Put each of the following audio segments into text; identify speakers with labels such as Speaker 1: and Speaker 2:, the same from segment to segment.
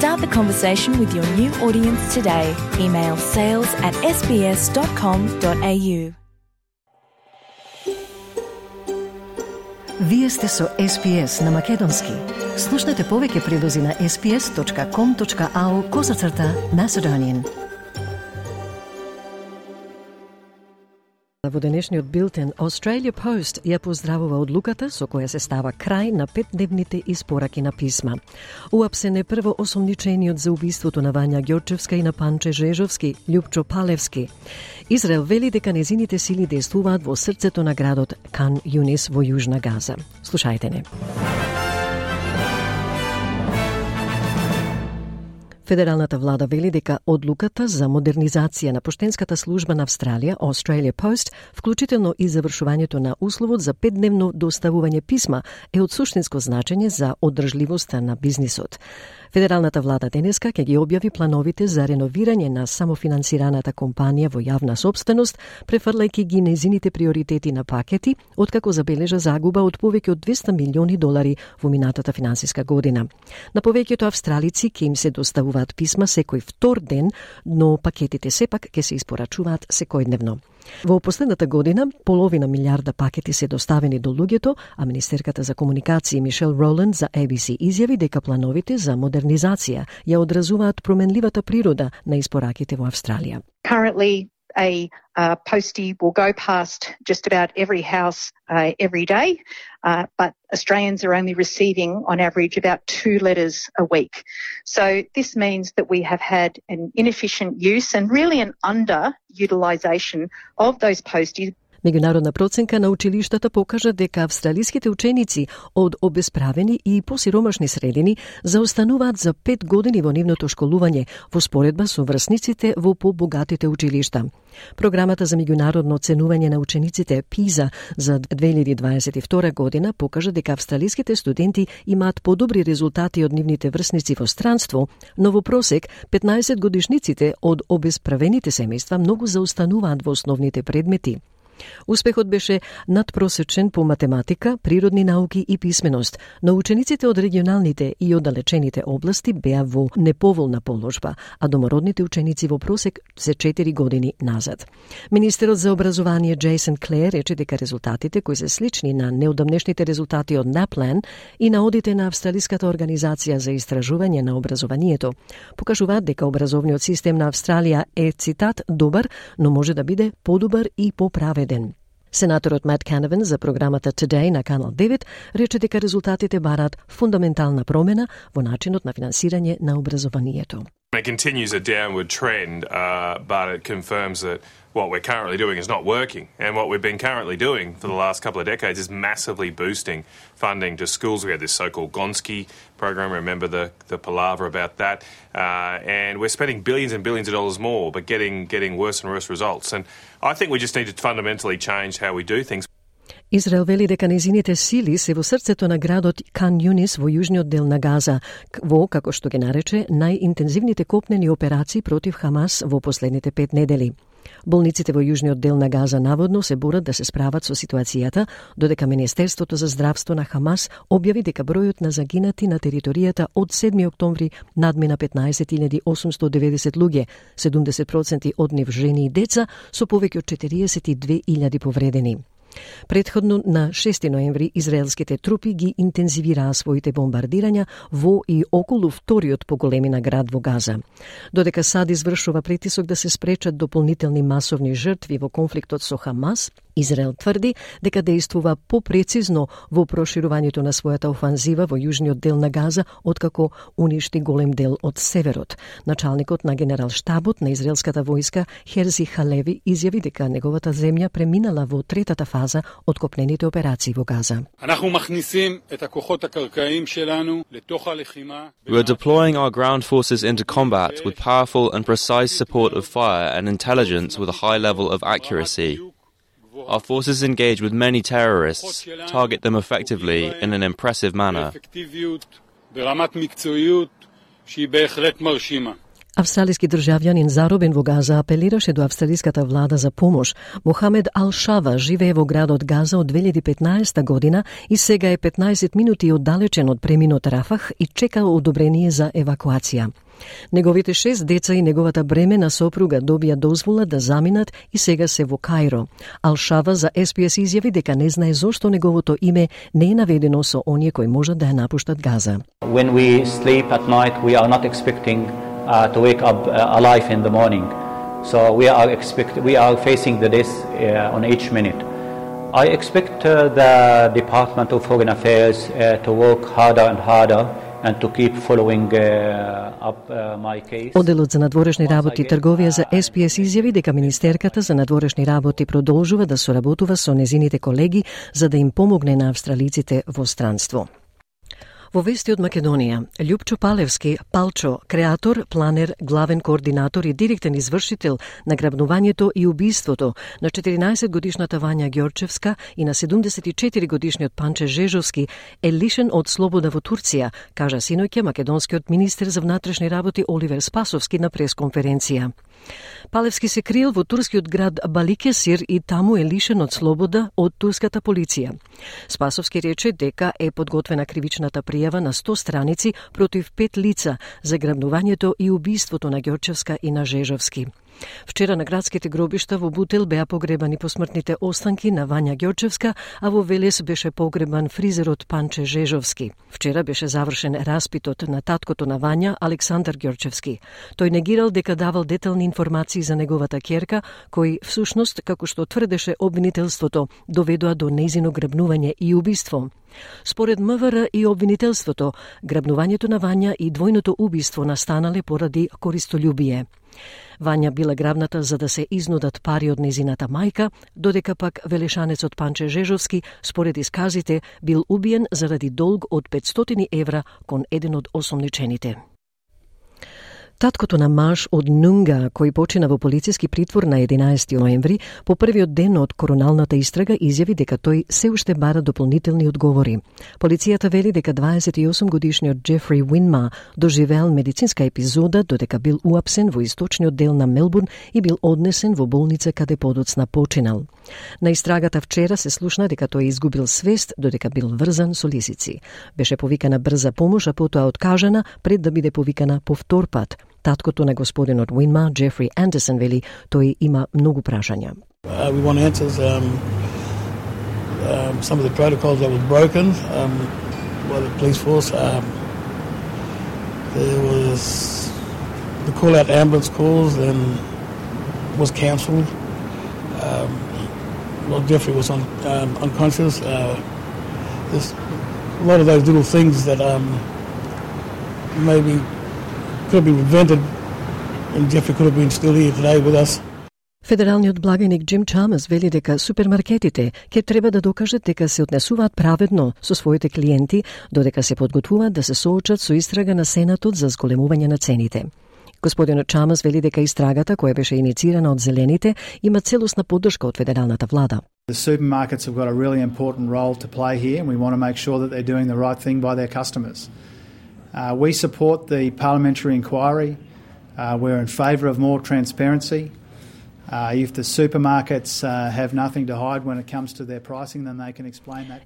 Speaker 1: Start the conversation with your new audience today. Email sales at sbs.com.au.
Speaker 2: Вие сте со SPS на Македонски. Слушнете повеќе прилози на sps.com.au козацрта на Седонин. Во денешниот билтен, Australia Post ја поздравува одлуката со која се става крај на петдневните испораки на писма. Уапсен е прво осомничениот за убиството на Вања Ѓорчевска и на Панче Жежовски, Љупчо Палевски. Израел вели дека незините сили действуваат во срцето на градот Кан Юнис во Јужна Газа. Слушајте не. Федералната влада вели дека одлуката за модернизација на поштенската служба на Австралија, Australia Post, вклучително и завршувањето на условот за петдневно доставување писма, е од суштинско значење за одржливоста на бизнисот. Федералната влада денеска ќе ги објави плановите за реновирање на самофинансираната компанија во јавна собственост, префрлајќи ги незините приоритети на пакети, откако забележа загуба од повеќе од 200 милиони долари во минатата финансиска година. На повеќето австралици ќе им се доставуваат писма секој втор ден, но пакетите сепак ќе се испорачуваат секојдневно. Во последната година, половина милиарда пакети се доставени до луѓето, а Министерката за комуникации Мишел Роланд за ABC изјави дека плановите за модернизација ја одразуваат променливата природа на испораките во Австралија.
Speaker 3: Currently, a uh, postie will go past just about every house uh, every day, uh, but Australians are only receiving on average about two letters a week. So this means that we have had an inefficient use and really an underutilisation of those posties
Speaker 2: Меѓународна проценка на училиштата покажа дека австралиските ученици од обесправени и посиромашни средини заостануваат за пет години во нивното школување во споредба со врсниците во побогатите училишта. Програмата за меѓународно оценување на учениците ПИЗА за 2022 година покажа дека австралиските студенти имаат подобри резултати од нивните врсници во странство, но во просек 15 годишниците од обесправените семејства многу заостануваат во основните предмети. Успехот беше надпросечен по математика, природни науки и писменост, но учениците од регионалните и оддалечените области беа во неповолна положба, а домородните ученици во просек се 4 години назад. Министерот за образование Джейсон Клеер рече дека резултатите кои се слични на неодамнешните резултати од Наплен и на одите на Австралиската организација за истражување на образованието покажуваат дека образовниот систем на Австралија е цитат добар, но може да биде подобар и поправен ден. Сенаторот Мат Каневен за програмата Today на Канал 9 рече дека резултатите бараат фундаментална промена во начинот на финансирање на образованието.
Speaker 4: It continues a downward trend, uh, but it confirms that what we're currently doing is not working. And what we've been currently doing for the last couple of decades is massively boosting funding to schools. We had this so called Gonski program, remember the, the palaver about that. Uh, and we're spending billions and billions of dollars more, but getting, getting worse and worse results. And I think we just need to fundamentally change how we do things.
Speaker 2: Израел вели дека незините сили се во срцето на градот Кан Юнис во јужниот дел на Газа, во, како што ги нарече, најинтензивните копнени операции против Хамас во последните пет недели. Болниците во јужниот дел на Газа наводно се борат да се справат со ситуацијата, додека Министерството за здравство на Хамас објави дека бројот на загинати на територијата од 7 октомври надмина 15.890 луѓе, 70% од нив жени и деца, со повеќе од 42.000 повредени. Предходно на 6 ноември израелските трупи ги интензивираа своите бомбардирања во и околу вториот по големина град во Газа. Додека САД извршува притисок да се спречат дополнителни масовни жртви во конфликтот со Хамас, Израел тврди дека действува попрецизно во проширувањето на својата офанзива во јужниот дел на Газа, откако уништи голем дел од северот. Началникот на генерал штабот на израелската војска Херзи Халеви изјави дека неговата земја преминала во третата фаза од копнените операции во Газа.
Speaker 5: We are deploying our ground forces into combat with powerful and precise support of fire and intelligence with a high level of accuracy. Our forces engage with many terrorists, target them effectively in an impressive manner.
Speaker 2: Австралиски државјанин заробен во Газа апелираше до австралиската влада за помош. Мохамед Ал-Шава живее во градот Газа од 2015 година и сега е 15 минути оддалечен од преминот Рафах и чека одобрение за евакуација. Неговите шест деца и неговата бремена сопруга добија дозвола да заминат и сега се во Кајро. Алшава за СПС изјави дека не знае зошто неговото име не е наведено со оние кои можат да ја напуштат Газа.
Speaker 6: When we sleep at night, we are not expecting uh, to wake up uh, alive in the morning. So we are expect we are facing the death uh, on each minute. I expect uh, the Department of Foreign Affairs uh, to work harder and harder and to keep following uh, up uh, my case.
Speaker 2: Оделот за надворешни работи и трговија за СПС изјави дека Министерката за надворешни работи продолжува да соработува со незините колеги за да им помогне на австралиците во странство. Во вести од Македонија, Љупчо Палевски, Палчо, креатор, планер, главен координатор и директен извршител на грабнувањето и убиството на 14 годишната Вања Ѓорчевска и на 74 годишниот Панче Жежовски е лишен од слобода во Турција, кажа синоќа македонскиот министер за внатрешни работи Оливер Спасовски на пресконференција. Палевски се криел во турскиот град Баликесир и таму е лишен од слобода од турската полиција. Спасовски рече дека е подготвена кривичната пријава на 100 страници против пет лица за грабнувањето и убиството на Ѓорчевска и на Жежовски. Вчера на градските гробишта во Бутел беа погребани посмртните останки на Вања Ѓорчевска, а во Велес беше погребан фризерот Панче Жежовски. Вчера беше завршен распитот на таткото на Вања, Александар Ѓорчевски. Тој негирал дека давал детални информации за неговата керка, кои всушност, како што тврдеше обвинителството, доведоа до нејзино гребнување и убиство. Според МВР и обвинителството, грабнувањето на Вања и двојното убиство настанале поради користолюбие. Вања била гравната за да се изнудат пари од незината мајка, додека пак велешанецот Панче Жежовски, според исказите, бил убиен заради долг од 500 евра кон еден од осомничените. Таткото на Маш од Нунга, кој почина во полициски притвор на 11 ноември, по првиот ден од короналната истрага изјави дека тој се уште бара дополнителни одговори. Полицијата вели дека 28 годишниот Джефри Уинма доживеал медицинска епизода додека бил уапсен во источниот дел на Мелбурн и бил однесен во болница каде подоцна починал. На истрагата вчера се слушна дека тој изгубил свест додека бил врзан со лисици. Беше повикана брза помош, а потоа откажана пред да биде повикана повтор пат. Таткото на господинот Уинма, Джефри Андерсон, вели тој има многу прашања.
Speaker 7: Uh, we want answers. Um, um, some of the protocols that was broken um, by the police force. Um, there was the call out ambulance calls and was cancelled. Um, well, Jeffrey was un, um, unconscious. Uh, there's a lot of those little things that um, maybe could have been prevented, and Jeffrey could have been still here today with us.
Speaker 2: Федералниот благаник Джим Чамас вели дека супермаркетите ќе треба да докажат дека се однесуваат праведно со своите клиенти, додека се подготвуваат да се соочат со истрага на Сенатот за зголемување на цените. Господинот Чамас вели дека истрагата која беше инициирана од зелените има целосна поддршка од федералната влада.
Speaker 8: The supermarkets have got a really important role to play here and we want to make sure that they're doing the right thing by their customers. Uh, we support the parliamentary inquiry. Uh, we're in favour of more transparency.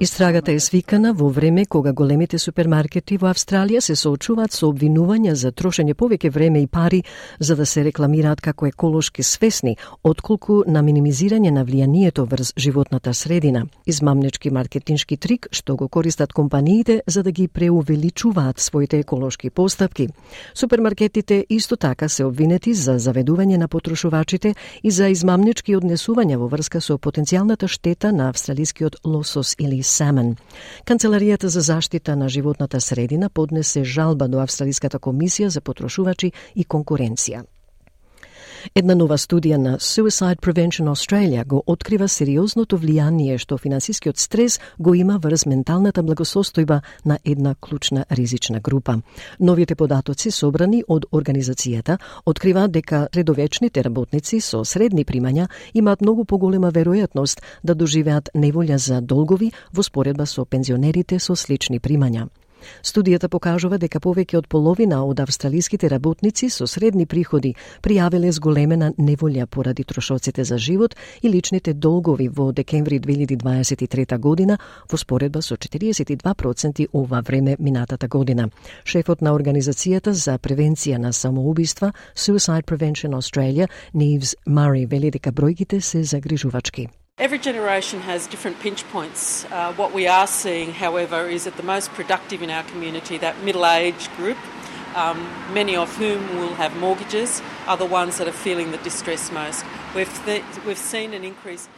Speaker 2: Истрагата е свикана во време кога големите супермаркети во Австралија се соочуваат со обвинувања за трошење повеќе време и пари за да се рекламираат како еколошки свесни, отколку на минимизирање на влијанието врз животната средина. Измамнички маркетиншки трик што го користат компаниите за да ги преувеличуваат своите еколошки постапки. Супермаркетите исто така се обвинети за заведување на потрошувачите и и за измамнички однесувања во врска со потенцијалната штета на австралискиот лосос или семен. Канцеларијата за заштита на животната средина поднесе жалба до Австралиската комисија за потрошувачи и конкуренција. Една нова студија на Suicide Prevention Australia го открива сериозното влијание што финансискиот стрес го има врз менталната благосостојба на една клучна ризична група. Новите податоци собрани од организацијата открива дека редовечните работници со средни примања имаат многу поголема веројатност да доживеат неволја за долгови во споредба со пензионерите со слични примања. Студијата покажува дека повеќе од половина од австралиските работници со средни приходи пријавиле зголемена неволја поради трошоците за живот и личните долгови во декември 2023 година во споредба со 42% ова време минатата година. Шефот на Организацијата за превенција на самоубиства Suicide Prevention Australia, Нивс Мари, вели дека бројките се загрижувачки.
Speaker 9: Every generation has different pinch points. Uh, what we are seeing, however, is that the most productive in our community, that middle age group, um, many of whom will have mortgages, are the ones that are feeling the distress most. We've, th- we've seen an increase.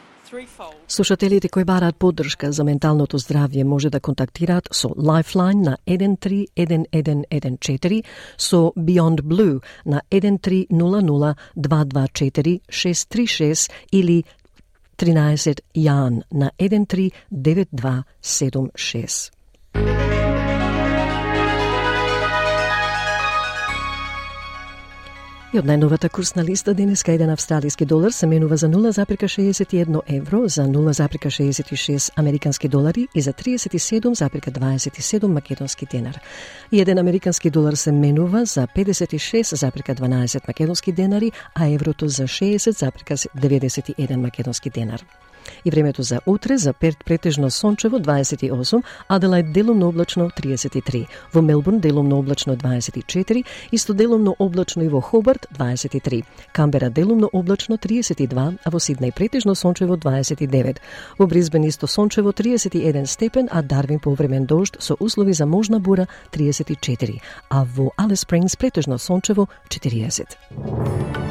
Speaker 2: Слушателите кои бараат поддршка за менталното здравје може да контактираат со Lifeline на 131114, со Beyond Blue на 1300 224 636 или 13 Јан на 139276. И од најновата курсна листа денеска еден австралиски долар се менува за 0,61 евро, за 0,66 американски долари и за 37,27 македонски денар. И еден американски долар се менува за 56,12 македонски денари, а еврото за 60,91 македонски денар. И времето за утре за Перт претежно сончево 28, Аделајд делумно облачно 33, во Мелбурн делумно облачно 24, исто делумно облачно и во Хобарт 23, Камбера делумно облачно 32, а во Сиднеј претежно сончево 29, во Бризбен исто сончево 31 степен, а Дарвин повремен дожд со услови за можна бура 34, а во Алис Спрингс претежно сончево 40.